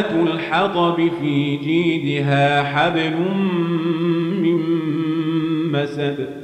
الحطب في جيدها حبل من مسد.